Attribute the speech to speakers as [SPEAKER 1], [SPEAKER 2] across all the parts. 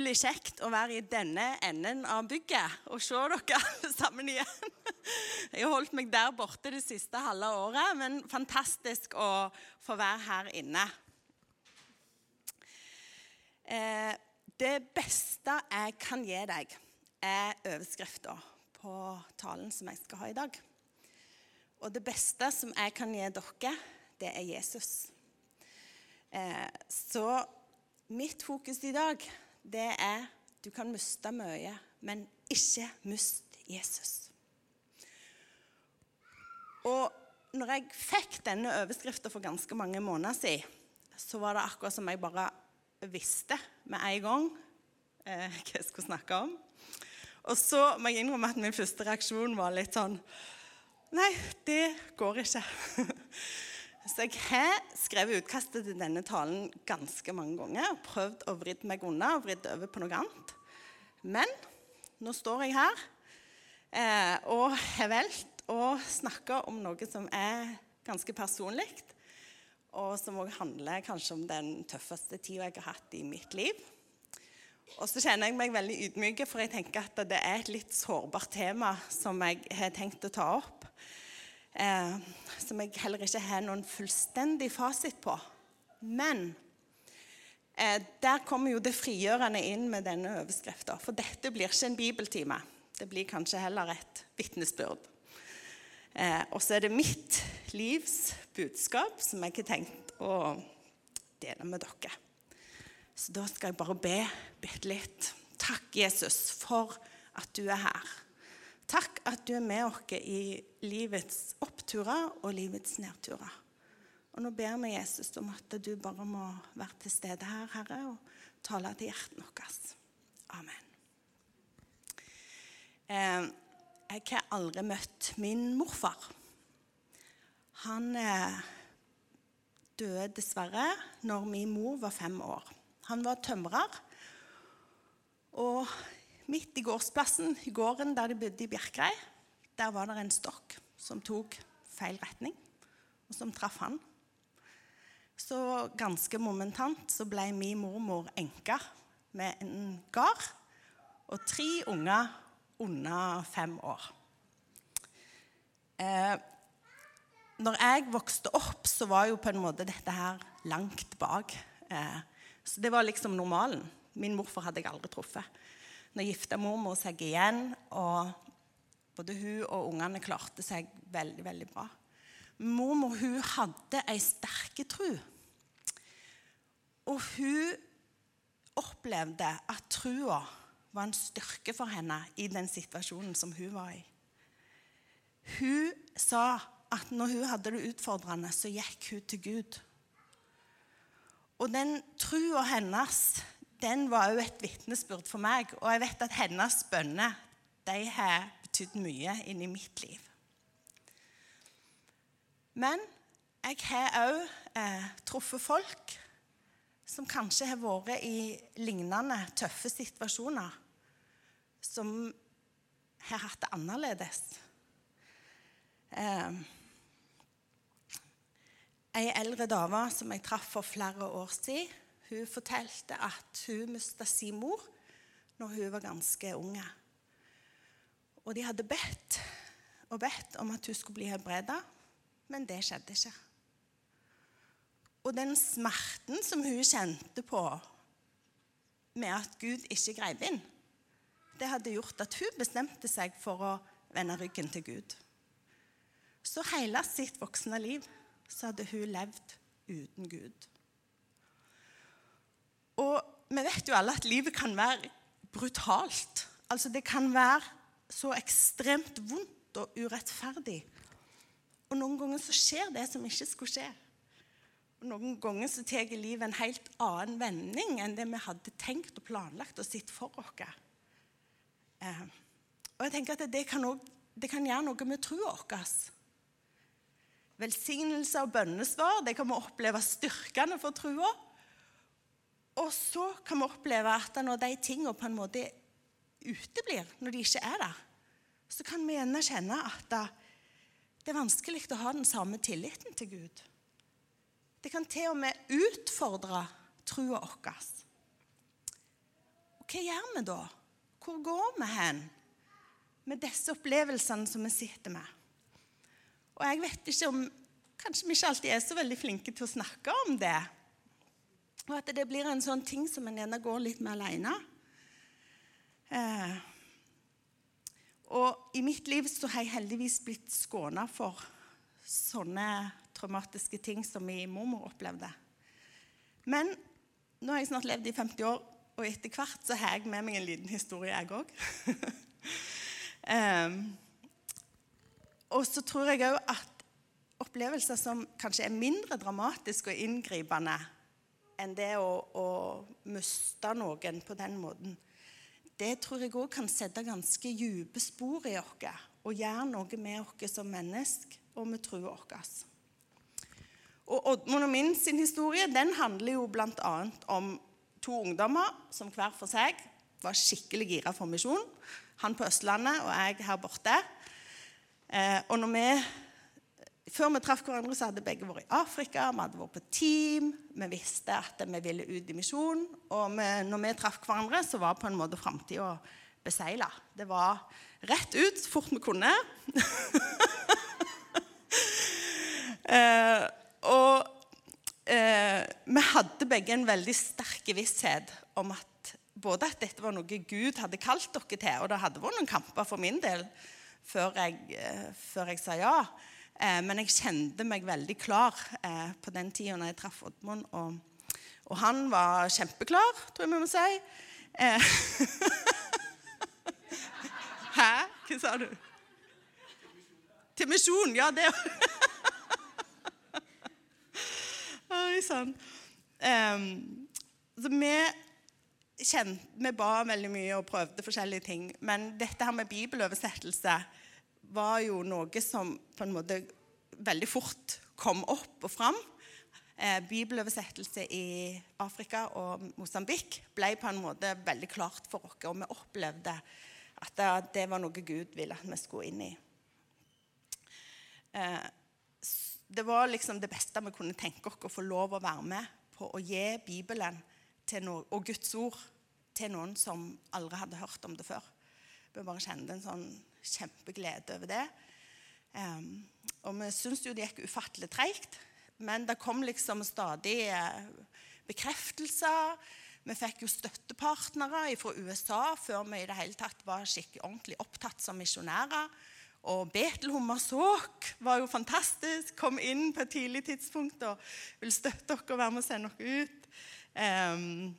[SPEAKER 1] utrolig kjekt å være i denne enden av bygget og se dere sammen igjen. Jeg har holdt meg der borte det siste halve året, men fantastisk å få være her inne. Eh, det beste jeg kan gi deg, er overskrifta på talen som jeg skal ha i dag. Og det beste som jeg kan gi dere, det er Jesus. Eh, så mitt fokus i dag det er du kan miste mye, men ikke mist Jesus. Og når jeg fikk denne overskriften for ganske mange måneder siden, så var det akkurat som jeg bare visste med en gang eh, hva jeg skulle snakke om. Og så må jeg innrømme at min første reaksjon var litt sånn Nei, det går ikke. Så jeg har skrevet utkastet til denne talen ganske mange ganger og prøvd å vridde meg unna og vridd over på noe annet. Men nå står jeg her eh, og har valgt å snakke om noe som er ganske personlig, og som òg handler kanskje om den tøffeste tida jeg har hatt i mitt liv. Og så kjenner jeg meg veldig ydmyk, for jeg tenker at det er et litt sårbart tema som jeg har tenkt å ta opp eh, som jeg heller ikke har noen fullstendig fasit på. Men eh, der kommer jo det frigjørende inn med denne overskrifta. For dette blir ikke en bibeltime. Det blir kanskje heller et vitnesbyrd. Eh, og så er det mitt livs budskap som jeg har tenkt å dele med dere. Så da skal jeg bare be bitte litt. Takk, Jesus, for at du er her. Takk at du er med oss i livets oppturer og livets nedturer. Og Nå ber vi Jesus om at du bare må være til stede her, Herre, og tale til hjertet vårt. Amen. Eh, jeg har aldri møtt min morfar. Han eh, døde dessverre når min mor var fem år. Han var tømrer. Og midt i gårdsplassen, i gården der de bodde i Bjerkreim, der var det en stokk som tok feil retning, og som traff han. Så ganske momentant så ble min mormor enke med en gard og tre unger under fem år. Eh, når jeg vokste opp, så var jo på en måte dette her langt bak. Eh, så det var liksom normalen. Min morfar hadde jeg aldri truffet. Nå gifta mormor seg igjen, og både hun og ungene klarte seg veldig, veldig bra. Mormor hun hadde ei sterke tru. Og hun opplevde at trua var en styrke for henne i den situasjonen som hun var i. Hun sa at når hun hadde det utfordrende, så gikk hun til Gud. Og den trua hennes den var òg et vitnesbyrd for meg. Og jeg vet at hennes bønner de har betydd mye inni mitt liv. Men jeg har òg eh, truffet folk som kanskje har vært i lignende tøffe situasjoner, som har hatt det annerledes. Eh, eldre dame som jeg traff for flere år siden, hun fortalte at hun mista sin mor når hun var ganske unge. Og de hadde bedt og bedt om at hun skulle bli helbreda, men det skjedde ikke. Og den smerten som hun kjente på med at Gud ikke greip inn, det hadde gjort at hun bestemte seg for å vende ryggen til Gud. Så hele sitt voksne liv så hadde hun levd uten Gud. Og vi vet jo alle at livet kan være brutalt. Altså Det kan være så ekstremt vondt og urettferdig. Og noen ganger så skjer det som ikke skulle skje. Og Noen ganger så tar livet en helt annen vending enn det vi hadde tenkt og planlagt og sett for oss. Eh, og jeg tenker at det kan, også, det kan gjøre noe med troa vår. Velsignelse og bønnesvar det kan vi oppleve styrkende for troa. Og så kan vi oppleve at når de tingene på en måte uteblir, når de ikke er der, så kan vi gjerne kjenne at det er vanskelig å ha den samme tilliten til Gud. Det kan til og med utfordre trua vår. hva gjør vi da? Hvor går vi hen med disse opplevelsene som vi sitter med? Og jeg vet ikke om Kanskje vi ikke alltid er så veldig flinke til å snakke om det. Og at det blir en sånn ting som en gjerne går litt med alene. Eh, og i mitt liv så har jeg heldigvis blitt skåna for sånne traumatiske ting som min mormor opplevde. Men nå har jeg snart levd i 50 år, og etter hvert så har jeg med meg en liten historie, jeg òg. ehm, og så tror jeg òg at opplevelser som kanskje er mindre dramatiske og inngripende enn det å, å miste noen på den måten, det tror jeg òg kan sette ganske dype spor i oss og gjøre noe med oss som mennesker og med troa vår. Og Oddmund og min sin historie den handler jo bl.a. om to ungdommer som hver for seg var skikkelig gira for misjon. Han på Østlandet og jeg her borte. Eh, og når vi, Før vi traff hverandre, så hadde begge vært i Afrika. Vi hadde vært på team. Vi visste at vi ville ut i misjon. Og vi, når vi traff hverandre, så var på en måte framtida beseila. Det var rett ut så fort vi kunne. eh, og eh, vi hadde begge en veldig sterk visshet om at både at dette var noe Gud hadde kalt dere til, og det hadde vært noen kamper for min del før jeg, eh, før jeg sa ja. Eh, men jeg kjente meg veldig klar eh, på den tida når jeg traff Oddmund. Og, og, han var kjempeklar, tror jeg vi må si. Eh, Hæ? Hva sa du? Til misjon. Ja, det Oi sann. Um, vi, vi ba veldig mye og prøvde forskjellige ting. Men dette her med bibeloversettelse var jo noe som på en måte veldig fort kom opp og fram. Eh, bibeloversettelse i Afrika og Mosambik ble på en måte veldig klart for oss. Og vi opplevde at det, var noe Gud ville at vi skulle inn i. Eh, det var liksom det beste vi kunne tenke oss å få lov å være med på å gi Bibelen noe, og Guds ord til noen som aldri hadde hørt om det før. Vi bare kjente en sånn kjempeglede over det. Um, og vi syntes jo det gikk ufattelig treigt, men det kom liksom stadig eh, bekreftelser. Vi fikk jo støttepartnere fra USA før vi i det hele tatt var skikkelig ordentlig opptatt som misjonærer. Og Betelhummersåk var jo fantastisk. Kom inn på et tidlig tidspunkt og ville støtte dere og være med og sende dere ut. Um,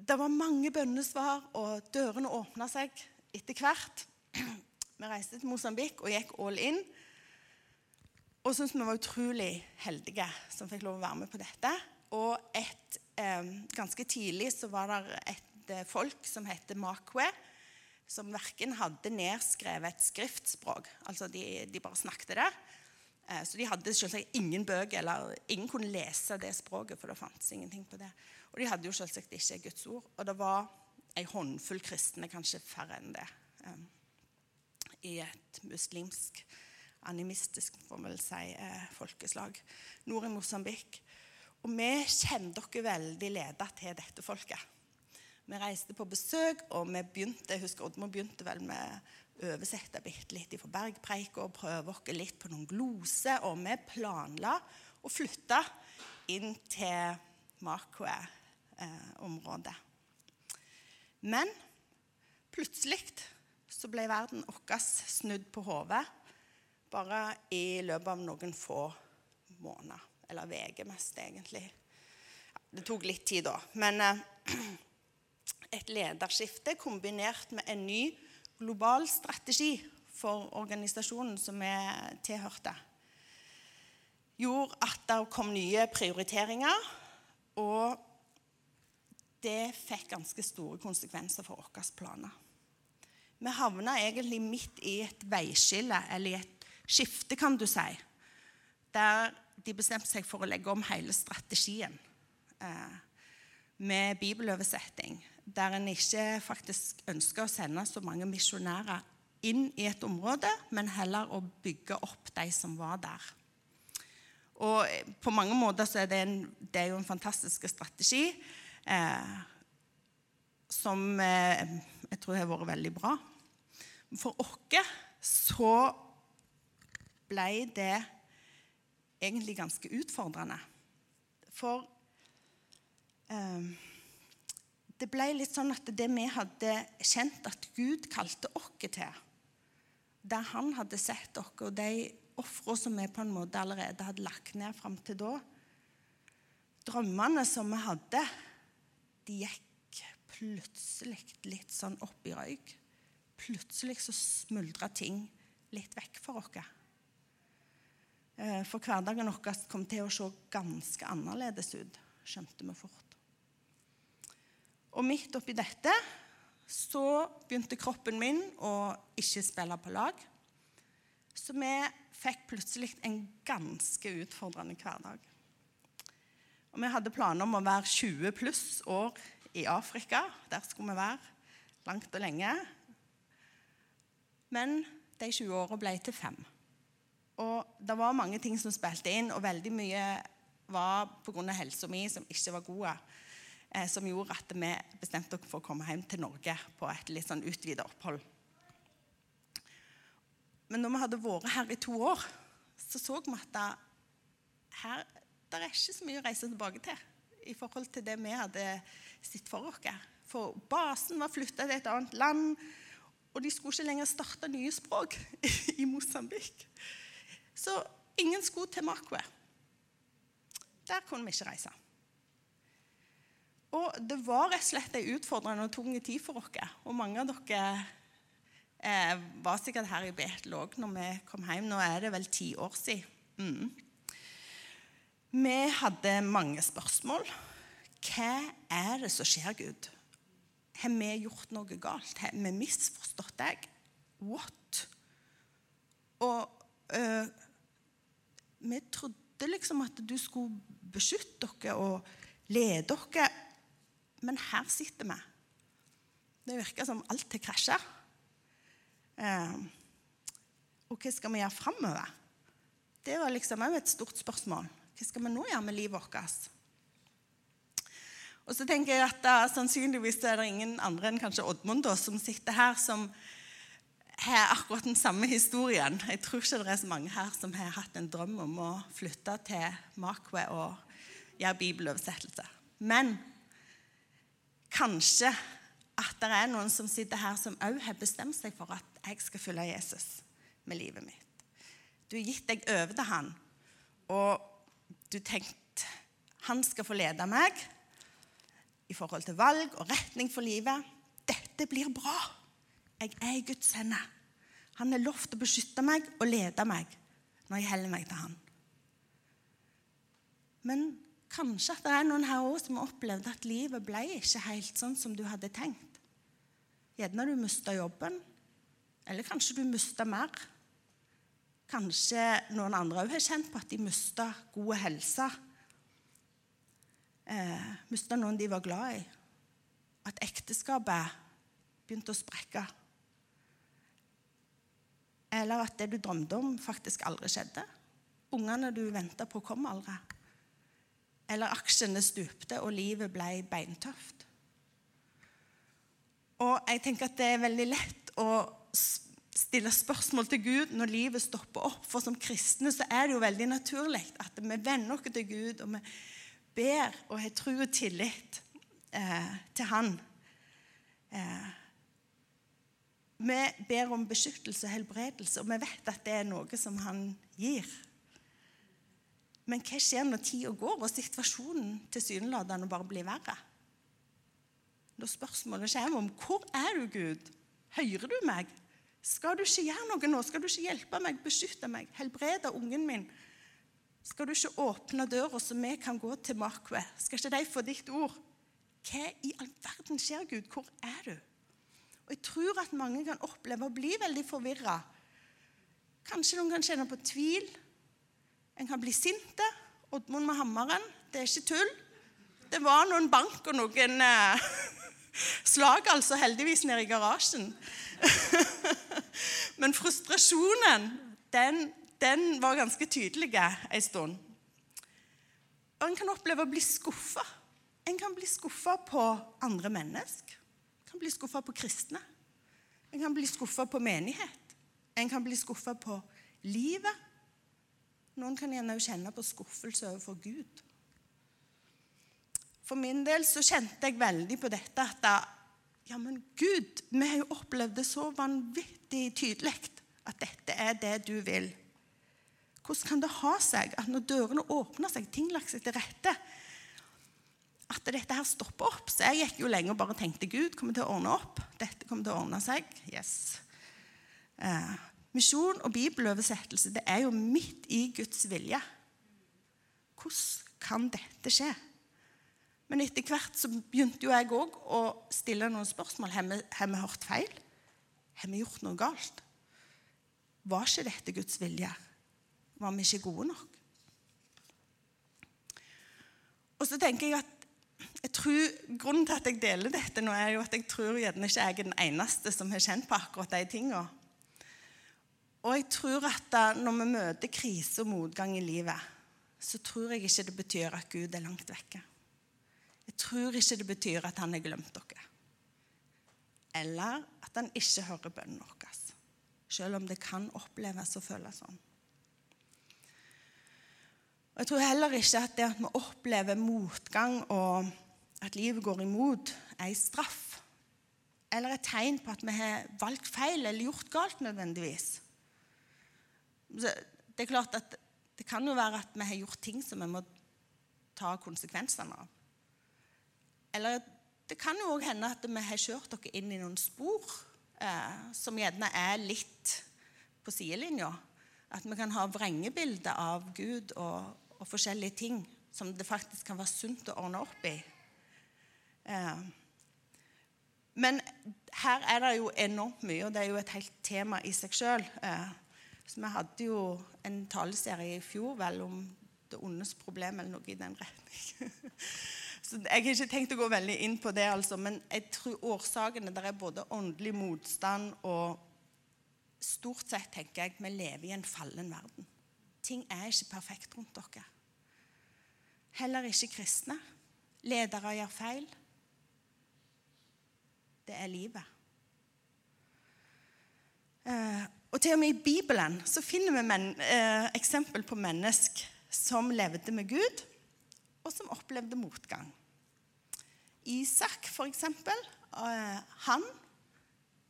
[SPEAKER 1] det var mange bønnesvar, og dørene åpna seg etter hvert. Vi reiste til Mosambik og gikk all in. Og syntes vi var utrolig heldige som fikk lov å være med på dette. Og et, eh, ganske tidlig så var det et uh, folk som heter Makwe som verken hadde nedskrevet et skriftspråk, altså de, de bare snakket det. Eh, så de hadde selvsagt ingen bøker, eller ingen kunne lese det språket, for det fantes ingenting på det. Og de hadde jo selvsagt ikke Guds ord. Og det var ei håndfull kristne, kanskje færre enn det, um, i et muslimsk, animistisk får man vel si, eh, folkeslag nord i Mosambik. Og vi kjenner dere veldig leda til dette folket. Vi reiste på besøk, og vi begynte, jeg husker Oddmund begynte vel med å oversette bitte litt fra bergpreika og prøve oss litt på noen gloser. Og vi planla å flytte inn til Makwe-området. Men plutselig så ble verden vår snudd på hodet bare i løpet av noen få måneder. Eller uker mest, egentlig. Det tok litt tid, da. Men eh, et lederskifte kombinert med en ny global strategi for organisasjonen som vi tilhørte, gjorde at det kom nye prioriteringer. Og det fikk ganske store konsekvenser for våre planer. Vi havna egentlig midt i et veiskille, eller i et skifte, kan du si, der de bestemte seg for å legge om hele strategien eh, med bibeloversetting der en ikke faktisk ønsker å sende så mange misjonærer inn i et område, men heller å bygge opp de som var der. Og på mange måter så er det, en, det er jo en fantastisk strategi. Eh, som eh, jeg tror har vært veldig bra. For oss så ble det egentlig ganske utfordrende. For eh, det ble litt sånn at det vi hadde kjent at Gud kalte oss til, der han hadde sett oss, og de ofre som vi på en måte allerede hadde lagt ned fram til da Drømmene som vi hadde, de gikk plutselig litt sånn opp i røyk. Plutselig så smuldra ting litt vekk for oss. Eh, for hverdagen vår kom til å se ganske annerledes ut, skjønte vi fort. Og midt oppi dette så begynte kroppen min å ikke spille på lag. Så vi fikk plutselig en ganske utfordrende hverdag. Og vi hadde planer om å være 20 pluss år i Afrika. Der skulle vi være langt og lenge. Men de 20 åra ble til fem. Og det var mange ting som spilte inn, og veldig mye var pga. helsa mi som ikke var god, eh, som gjorde at vi bestemte oss for å komme hjem til Norge på et litt sånn utvida opphold. Men når vi hadde vært her i to år, så så vi at det, her, det er ikke så mye å reise tilbake til i forhold til det vi hadde sett for oss. For basen var flytta til et annet land, og de skulle ikke lenger starte nye språk i Mosambik. Så ingen skulle til Makwe. Der kunne vi ikke reise. Og det var rett og slett en utfordrende og tung tid for oss. Og mange av dere eh, var sikkert her i Betel òg når vi kom hjem. Nå er det vel ti år siden. Mm. Vi hadde mange spørsmål. Hva er det som skjer, Gud? Har vi gjort noe galt? Har vi misforstått deg? What? Og øh, vi trodde liksom at du skulle beskytte dere og lede dere, men her sitter vi. Det virker som alt har krasja. Eh, og hva skal vi gjøre framover? Det var liksom òg et stort spørsmål. Hva skal vi nå gjøre med livet vårt? Og så tenker jeg at da, Sannsynligvis er det ingen andre enn kanskje Oddmund da, som sitter her, som har akkurat den samme historien. Jeg tror ikke det er så mange her som har hatt en drøm om å flytte til Makwe og gjøre bibeloversettelse. Men kanskje at det er noen som sitter her som òg har bestemt seg for at jeg skal følge Jesus med livet mitt. Du har gitt deg over til han, og du tenkte han skal få lede meg i forhold til valg og retning for livet. Dette blir bra. Jeg er Guds hender. Han har lovt å beskytte meg og lede meg når jeg heller meg til han. Men kanskje at det er noen her også som har opplevd at livet ble ikke helt sånn som du hadde tenkt. Gjerne du mista jobben, eller kanskje du mista mer. Kanskje noen andre òg har kjent på at de mista god helse. Eh, mista noen de var glad i. At ekteskapet begynte å sprekke. Eller at det du drømte om, faktisk aldri skjedde. Ungene du venta på, kom aldri. Eller aksjene stupte, og livet ble beintøft. Og jeg tenker at det er veldig lett å stille spørsmål til Gud når livet stopper opp. For som kristne så er det jo veldig naturlig at vi venner oss til Gud, og vi ber og har tro og tillit eh, til Han. Eh, vi ber om beskyttelse og helbredelse, og vi vet at det er noe som han gir. Men hva skjer når tida går og situasjonen tilsynelatende bare blir verre? Når spørsmålet kommer om 'Hvor er du, Gud? Hører du meg?' Skal du ikke gjøre noe nå? Skal du ikke hjelpe meg, beskytte meg, helbrede ungen min? Skal du ikke åpne døra så vi kan gå til Makwe? Skal ikke de få ditt ord? Hva i all verden skjer, Gud? Hvor er du? Og Jeg tror at mange kan oppleve å bli veldig forvirra. Kanskje noen kan kjenne på tvil. En kan bli sinte. Oddmund med hammeren. Det er ikke tull. Det var noen bank og noen eh, slag, altså, heldigvis nede i garasjen. Men frustrasjonen, den, den var ganske tydelig en stund. Og en kan oppleve å bli skuffa. En kan bli skuffa på andre mennesker. En kan bli skuffa på kristne. En kan bli skuffa på menighet. En kan bli skuffa på livet. Noen kan gjerne kjenne på skuffelse overfor Gud. For min del så kjente jeg veldig på dette at da, ja, men Gud, vi har jo opplevd det så vanvittig tydelig at dette er det du vil. Hvordan kan det ha seg at når dørene åpner seg, ting lagt seg til rette, at dette her stopper opp? Så jeg gikk jo lenge og bare tenkte Gud kommer til å ordne opp. Dette kommer til å ordne seg. Yes. Eh, misjon og bibeloversettelse det er jo midt i Guds vilje. Hvordan kan dette skje? Men etter hvert så begynte jo jeg òg å stille noen spørsmål. Har vi, hørt feil? Har vi gjort noe galt? Var ikke dette Guds vilje? Var vi ikke gode nok? Og så tenker jeg at jeg tror, Grunnen til at jeg deler dette nå, er jo at jeg tror gjerne ikke jeg er den eneste som har kjent på akkurat de tingene. Og jeg tror at når vi møter krise og motgang i livet, så tror jeg ikke det betyr at Gud er langt vekke. Jeg tror ikke det betyr at han har glemt dere. Eller at han ikke hører bønnen vår. Selv om det kan oppleves og føles sånn. Jeg tror heller ikke at det at vi opplever motgang og at livet går imot, er en straff. Eller et tegn på at vi har valgt feil eller gjort galt nødvendigvis. Det er klart at det kan jo være at vi har gjort ting som vi må ta konsekvensene av. Eller det kan jo òg hende at vi har kjørt dere inn i noen spor eh, som gjerne er litt på sidelinja. At vi kan ha vrengebilder av Gud og, og, forskjellige ting som det faktisk kan være sunt å ordne opp i. Eh, men her er det jo enormt mye, og det er jo et helt tema i seg sjøl. Eh, vi hadde jo en taleserie i fjor vel om det ondes problem, eller noe i den retning. Så Jeg har ikke tenkt å gå veldig inn på det, altså, men jeg tror årsakene der er både åndelig motstand og Stort sett tenker jeg vi lever i en fallen verden. Ting er ikke perfekt rundt dere. Heller ikke kristne. Ledere gjør feil. Det er livet. Eh, og til og med i Bibelen så finner vi men, eh, eksempel på mennesk som levde med Gud, og som opplevde motgang. Isak, for eksempel, eh, han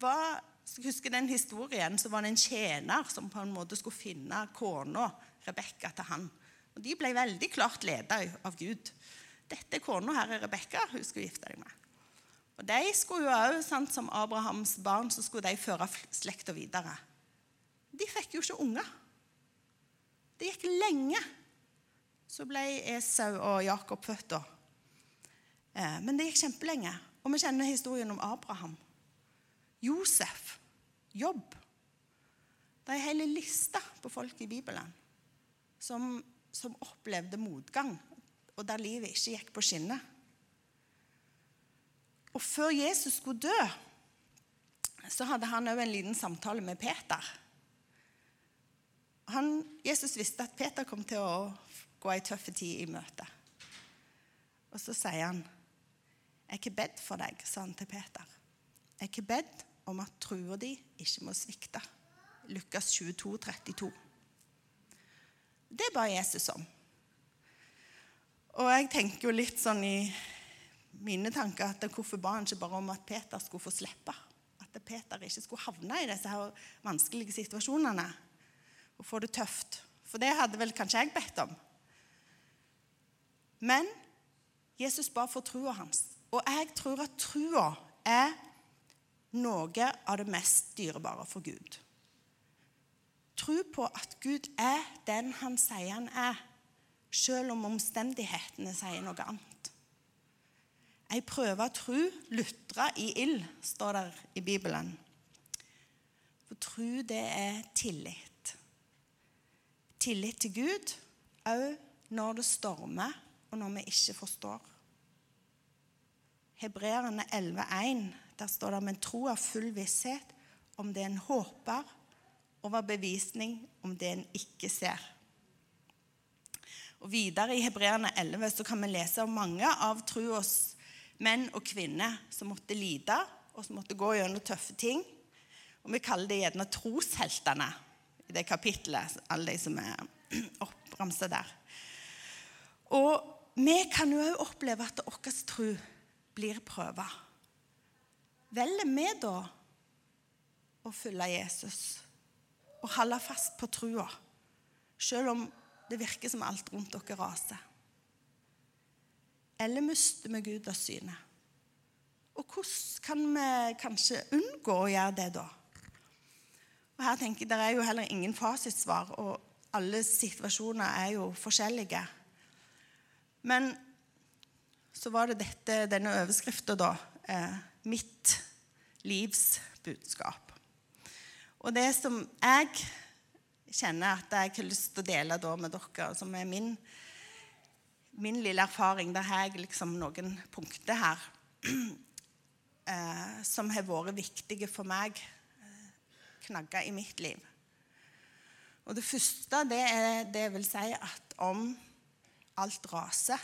[SPEAKER 1] var jeg husker den historien, så var det en tjener som på en måte skulle finne kona Rebekka til han. Og De ble veldig klart ledet av Gud. Dette er kona her er Rebekka, hun skulle gifte deg med. Og de skulle jo også, Som Abrahams barn så skulle de føre slekta videre. De fikk jo ikke unger. Det gikk lenge. Så ble Esau og Jakob født. da. Eh, men det gikk kjempelenge. Og vi kjenner historien om Abraham. Josef. Jobb. Det er en hel liste på folk i Bibelen som, som opplevde motgang, og der livet ikke gikk på skinner. Og før Jesus skulle dø, så hadde han òg en liten samtale med Peter. Han, Jesus visste at Peter kom til å gå ei tøff tid i møte. Og så sier han, 'Jeg er ikke bedt for deg', sa han til Peter. 'Jeg er ikke bedt om at trua di ikke må svikte'. Lukas 22, 32. Det ba Jesus om. Og jeg tenker jo litt sånn i mine tanker at hvorfor ba han ikke bare om at Peter skulle få slippe? At Peter ikke skulle havne i disse her vanskelige situasjonene og få det tøft. For det hadde vel kanskje jeg bedt om. Men Jesus ba for trua hans. Og jeg tror at trua er noe av det mest dyrebare for Gud. Tro på at Gud er den han sier han er, selv om omstendighetene sier noe annet. Ei prøve tru lutra i ild, står der i Bibelen. For tru, det er tillit. Tillit til Gud òg når det stormer, og når vi ikke forstår. Hebreerne 11,1, der står det men tro er full visshet om det en håper, over bevisning om det en ikke ser. Og Videre i Hebreerne 11 så kan vi lese om mange av troas menn og kvinner som måtte lide og som måtte gå gjennom tøffe ting. Og vi kaller det gjerne trosheltene i det kapitlet, alle de som er oppramsa der. Og vi kan jo òg oppleve at vår tro blir prøva. Velger vi da å følge Jesus og holde fast på trua, selv om det virker som alt rundt dere raser? Eller mister vi Gud av syne? Og hvordan kan vi kanskje unngå å gjøre det da? Og her tenker jeg, Det er jo heller ingen fasitsvar, og alle situasjoner er jo forskjellige. Men så var det dette, denne overskrifta, da. Eh, 'Mitt livs budskap'. Og det som jeg kjenner at jeg har lyst til å dele med dere, som er min, min lille erfaring Der har jeg liksom noen punkter her eh, som har vært viktige for meg. Eh, knagger i mitt liv. Og det første det er det vil si at om alt raser,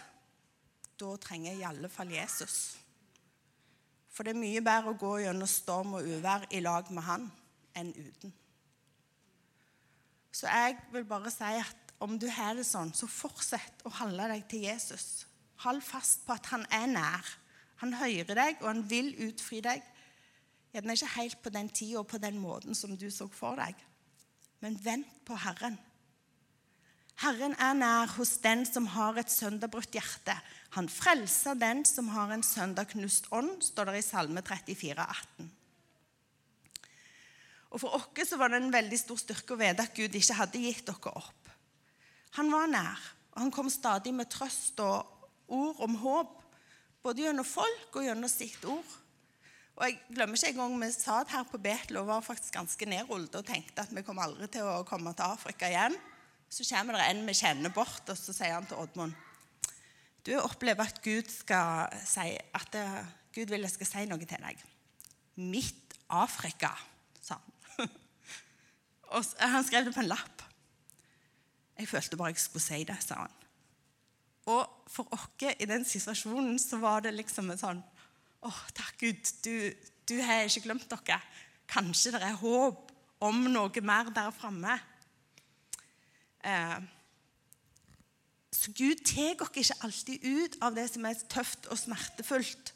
[SPEAKER 1] da trenger i alle fall Jesus. For det er mye bedre å gå gjennom storm og uvær i lag med han enn uten. Så jeg vil bare si at om du har det sånn, så fortsett å holde deg til Jesus. Hold fast på at han er nær. Han hører deg, og han vil utfri deg. Gjerne ikke helt på den tida og på den måten som du så for deg, men vent på Herren. Herren er nær hos den som har et søndagbrutt hjerte. Han frelser den som har en søndagknust ånd, står det i Salme 34, 18. Og For oss var det en veldig stor styrke å vite at Gud ikke hadde gitt dere opp. Han var nær, og han kom stadig med trøst og ord om håp, både gjennom folk og gjennom sitt ord. Og Jeg glemmer ikke en gang vi satt her på Betel og var faktisk ganske nedrullet og tenkte at vi kom aldri til å komme til Afrika igjen. Så kommer det en vi kjenner bort, og så sier han til Oddmund Du opplever at Gud skal si at det, Gud vil jeg skal si noe til deg. Midt Afrika, sa han. og han skrev det på en lapp. Jeg følte bare jeg skulle si det, sa han. Og for oss i den situasjonen så var det liksom en sånn Å, takk, Gud, du, du har ikke glemt dere. Kanskje det er håp om noe mer der framme. Eh, så Gud tar oss ikke alltid ut av det som er tøft og smertefullt.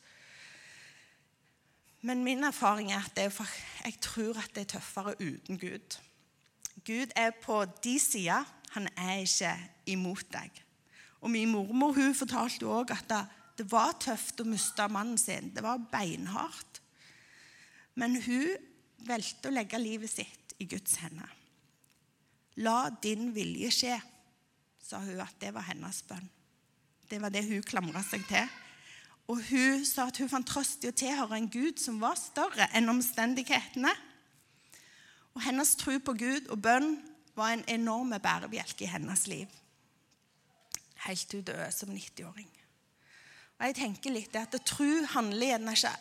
[SPEAKER 1] Men min erfaring er at er, jeg tror at det er tøffere uten Gud. Gud er på de sida. Han er ikke imot deg. Og Min mormor hun fortalte òg at det, det, var tøft å miste mannen sin. Det var beinhardt. Men hun valgte å legge livet sitt i Guds hender. La din vilje skje, sa hun at det var hennes bønn. Det var det hun klamra seg til. Og hun sa at hun fant trøst i å tilhøre en Gud som var større enn omstendighetene. Og hennes tro på Gud og bønn var en enorm bærebjelke i hennes liv. Helt til døde som 90-åring. Og jeg tenker litt at Tro handler gjerne ikke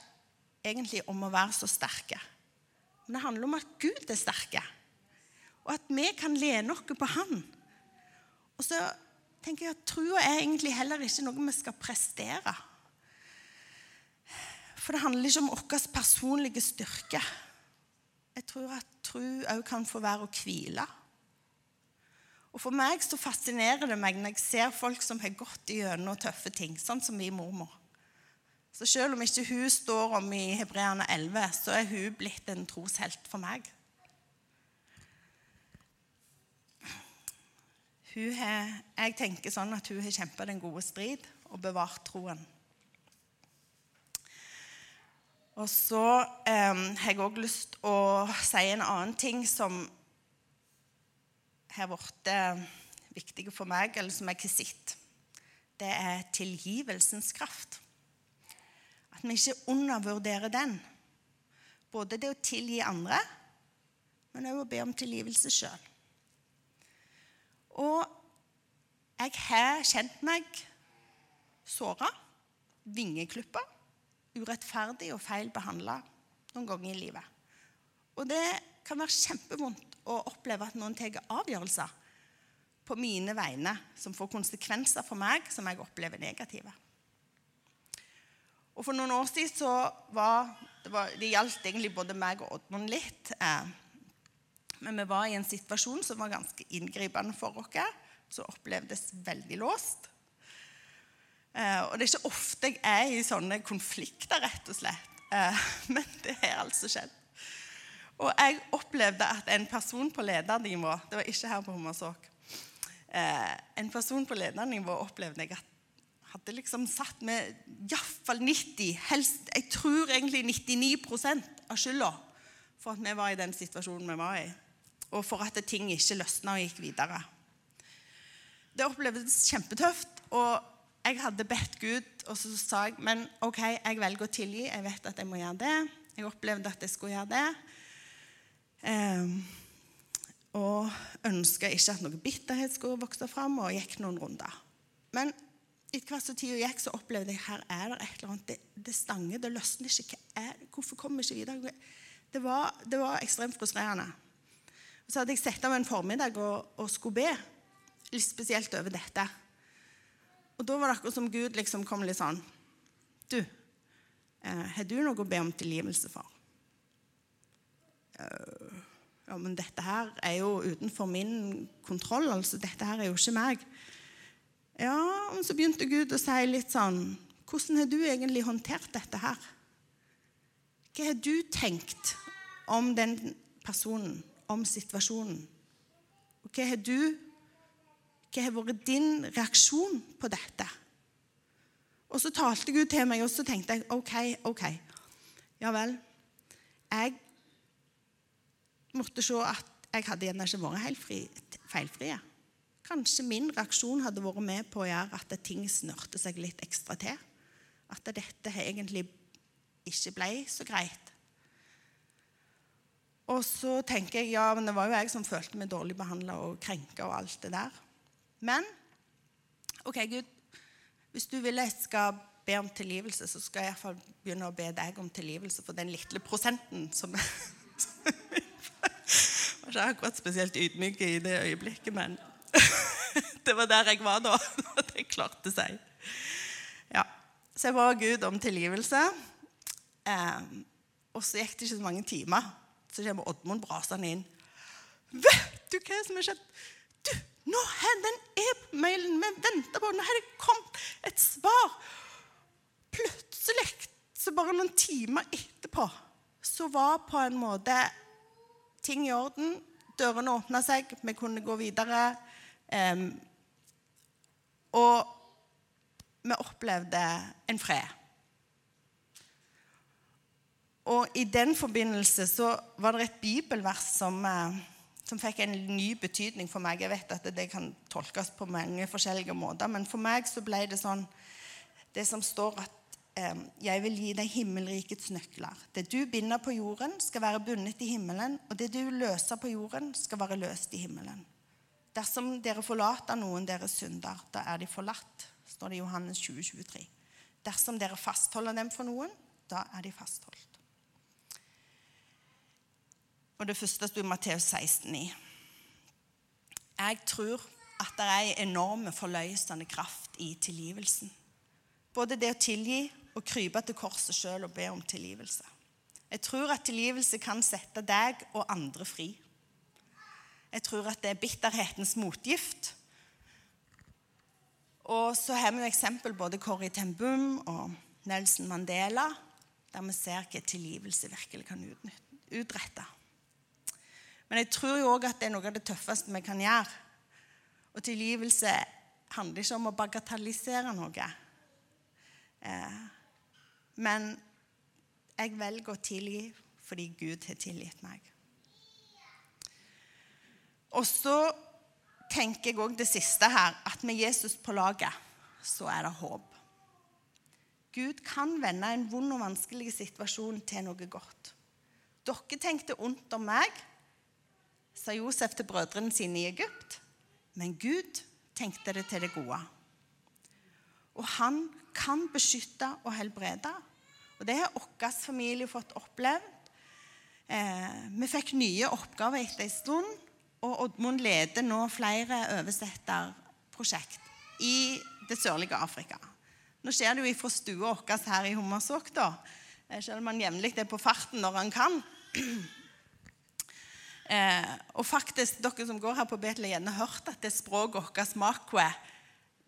[SPEAKER 1] egentlig om å være så sterke. Men det handler om at Gud er sterke og at vi kan lene oss på Han. Og så tenker jeg at Trua er egentlig heller ikke noe vi skal prestere. For det handler ikke om vår personlige styrke. Jeg tror at tro òg kan få være å hvile. Og For meg så fascinerer det meg når jeg ser folk som har gått gjennom tøffe ting, sånn som min mormor. Så Selv om ikke hun står om i Hebreane 11, så er hun blitt en troshelt for meg. Har, jeg tenker sånn at hun har kjempa den gode strid og bevart troen. Og så eh, har jeg òg lyst til å si en annen ting som har blitt eh, viktig for meg, eller som jeg har sett. Det er tilgivelsens kraft. At vi ikke undervurderer den. Både det å tilgi andre, men òg å be om tilgivelse sjøl. Og jeg har kjent meg såra, vingeklippa, urettferdig og feil behandla noen ganger i livet. Og det kan være kjempevondt å oppleve at noen tar avgjørelser på mine vegne som får konsekvenser for meg, som jeg opplever negative. Og For noen år siden så var det, var, det gjaldt egentlig både meg og Oddmund litt. Eh, men vi var i en situasjon som var ganske inngripende for oss, som opplevdes veldig låst. Eh, og det er ikke ofte jeg er i sånne konflikter, rett og slett. Eh, men det har altså skjedd. Og jeg opplevde at en person på ledernivå Det var ikke her på Hummersåk. Eh, en person på ledernivå opplevde jeg at hadde liksom satt med iallfall 90, helst jeg tror egentlig 99% av skylda for at vi var i den situasjonen vi var i, og for at ting ikke løsna og gikk videre. Det opplevdes kjempetøft. og jeg hadde bedt Gud, og så sa jeg men ok, jeg velger å tilgi. Jeg vet at jeg må gjøre det. Jeg opplevde at jeg skulle gjøre det. Eh, og ønska ikke at noe bitterhet skulle vokse fram, og gikk noen runder. Men etter hvert som tida gikk, så opplevde jeg her er det et eller annet. Det, det stanger, det løsner ikke. Hvorfor kommer vi ikke videre? Det var, det var, ekstremt frustrerende. Så hadde jeg sett av en formiddag og, og skulle be, litt spesielt over dette. Og da var det akkurat som Gud liksom kom litt sånn Du, eh, har du noe å be om tilgivelse for? Uh, ja, men dette her er jo utenfor min kontroll. altså Dette her er jo ikke meg. Ja, og så begynte Gud å si litt sånn Hvordan har du egentlig håndtert dette her? Hva har du tenkt om den personen, om situasjonen? Og hva har du hva har vært din reaksjon på dette? Og så talte Gud til meg, og så tenkte jeg OK, OK. Ja vel. Jeg måtte se at jeg hadde gjerne ikke vært helt fri, feilfri. Kanskje min reaksjon hadde vært med på å gjøre at ting snørte seg litt ekstra til. At dette egentlig ikke ble så greit. Og så tenker jeg ja, men det var jo jeg som følte meg dårlig behandla og krenka og alt det der. Men OK, Gud, hvis du vil jeg skal be om tilgivelse, så skal jeg iallfall begynne å be deg om tilgivelse for den lille prosenten som Jeg var ikke akkurat spesielt ydmyk i det øyeblikket, men det var der jeg var da. At jeg klarte seg. Ja. Så jeg ba Gud om tilgivelse. Eh, og så gikk det ikke så mange timer, så kommer Oddmund brasende inn. Vet du hva som har skjedd? Du, nå har den e-mailen vi venter på, nå har det kommet et svar. Plutselig, så bare noen timer etterpå, så var på en måte ting i orden. Dørene åpna seg, vi kunne gå videre. Um, og vi opplevde en fred. Og i den forbindelse så var det et bibelvers som uh, som fikk en ny betydning for meg. Jeg vet at det kan tolkes på mange forskjellige måter, men for meg så ble det sånn Det som står at eh, jeg vil gi deg himmelrikets nøkler. Det du binder på jorden, skal være bundet i himmelen, og det du løser på jorden, skal være løst i himmelen. Dersom dere forlater noen deres synder, da er de forlatt, står det i Johannes 20, 23. Dersom dere fastholder dem for noen, da er de fastholdt. Og det første sto i Matteus 16, 16,9. Jeg tror at det er en enorm forløsende kraft i tilgivelsen. Både det å tilgi og krype til korset sjøl og be om tilgivelse. Jeg tror at tilgivelse kan sette deg og andre fri. Jeg tror at det er bitterhetens motgift. Og så har vi jo eksempel både Corrie ten Boom og Nelson Mandela, der vi ser hva tilgivelse virkelig kan utrette. Men jeg tror jo òg at det er noe av det tøffeste vi kan gjøre. Og tilgivelse handler ikke om å bagatellisere noe. Eh, men jeg velger å tilgi fordi Gud har tilgitt meg. Og så tenker jeg òg det siste her, at med Jesus på laget, så er det håp. Gud kan vende en vond og vanskelig situasjon til noe godt. Dere tenkte ondt om meg, sa Josef til brødrene sine i Egypt. Men Gud tenkte det til det gode. Og han kan beskytte og helbrede. Og det har vår familie fått opplevd. Eh, vi fikk nye oppgaver etter en stund, og Oddmund leder nå flere oversetterprosjekt i det sørlige Afrika. Nå skjer det jo fra stua vår her i Hummersåk, da. eh, selv om han jevnlig er på farten når han kan. Eh, og faktisk, dere som går her på Betel, har gjerne hørt at det språket vårt, makwe,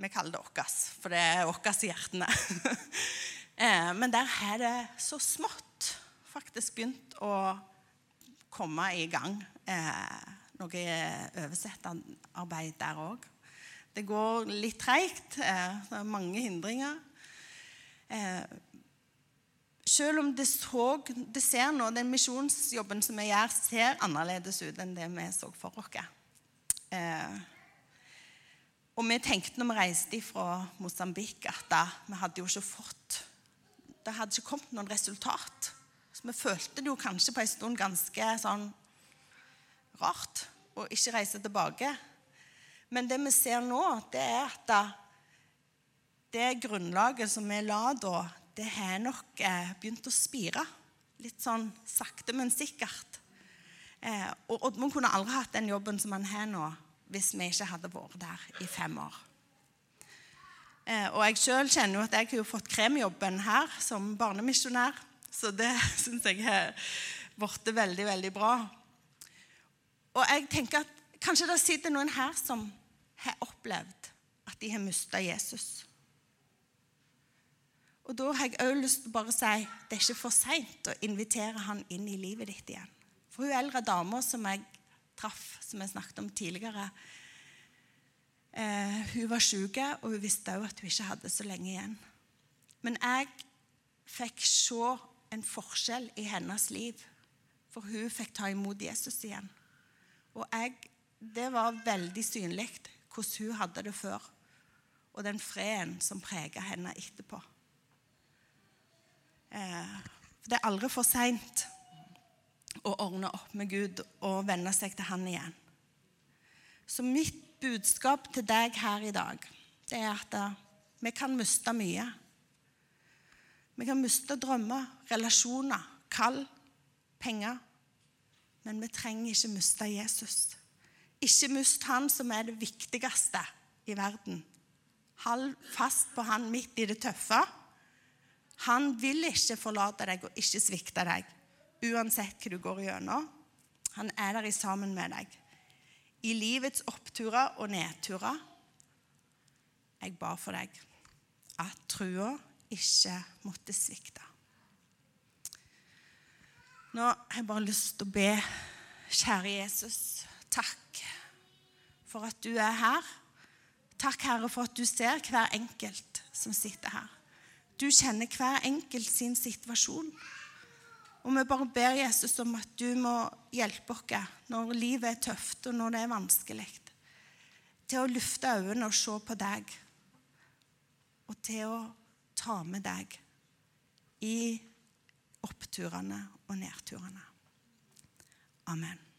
[SPEAKER 1] vi kaller det vårt, for det er vårt i hjertene. eh, men der har det så smått faktisk begynt å komme i gang eh, noe oversetterarbeid der òg. Det går litt treigt. Eh, det er mange hindringer. Eh, selv om det, så, det ser nå, den misjonsjobben som vi gjør, ser annerledes ut enn det vi så for oss. Eh, og vi tenkte når vi reiste fra Mosambik, at da, vi hadde jo ikke fått Det hadde ikke kommet noen resultat. Så vi følte det jo kanskje på en stund ganske sånn rart å ikke reise tilbake. Men det vi ser nå, det er at det grunnlaget som vi la da, det har nok eh, begynt å spire. Litt sånn sakte, men sikkert. Eh, og Oddmund kunne aldri hatt den jobben som han har nå, hvis vi ikke hadde vært der i fem år. Eh, og jeg sjøl kjenner jo at jeg har fått kremjobben her som barnemisjonær. Så det syns jeg har blitt veldig, veldig bra. Og jeg tenker at kanskje det sitter noen her som har opplevd at de har mista Jesus. Og da har jeg òg lyst til å bare si det er ikke for seint å invitere han inn i livet ditt igjen. For hun eldre dama som jeg traff, som jeg snakket om tidligere, eh, hun var syk, og hun visste òg at hun ikke hadde så lenge igjen. Men jeg fikk se en forskjell i hennes liv, for hun fikk ta imot Jesus igjen. Og jeg, det var veldig synlig hvordan hun hadde det før, og den freden som preget henne etterpå. Eh, det er aldri for seint å ordne opp med Gud og venne seg til Han igjen. Så mitt budskap til deg her i dag, det er at eh, vi kan miste mye. Vi kan miste drømmer, relasjoner, kall, penger. Men vi trenger ikke miste Jesus. Ikke mist han som er det viktigste i verden. Hold fast på han midt i det tøffe. Han vil ikke forlate deg og ikke svikte deg, uansett hva du går gjennom. Han er der sammen med deg. I livets oppturer og nedturer. Jeg ba for deg at trua ikke måtte svikte. Nå har jeg bare lyst til å be, kjære Jesus, takk for at du er her. Takk, Herre, for at du ser hver enkelt som sitter her. Du kjenner hver enkelt sin situasjon. Og vi bare ber Jesus om at du må hjelpe oss når livet er tøft og når det er vanskelig, til å lufte øynene og se på deg, og til å ta med deg i oppturene og nedturene. Amen.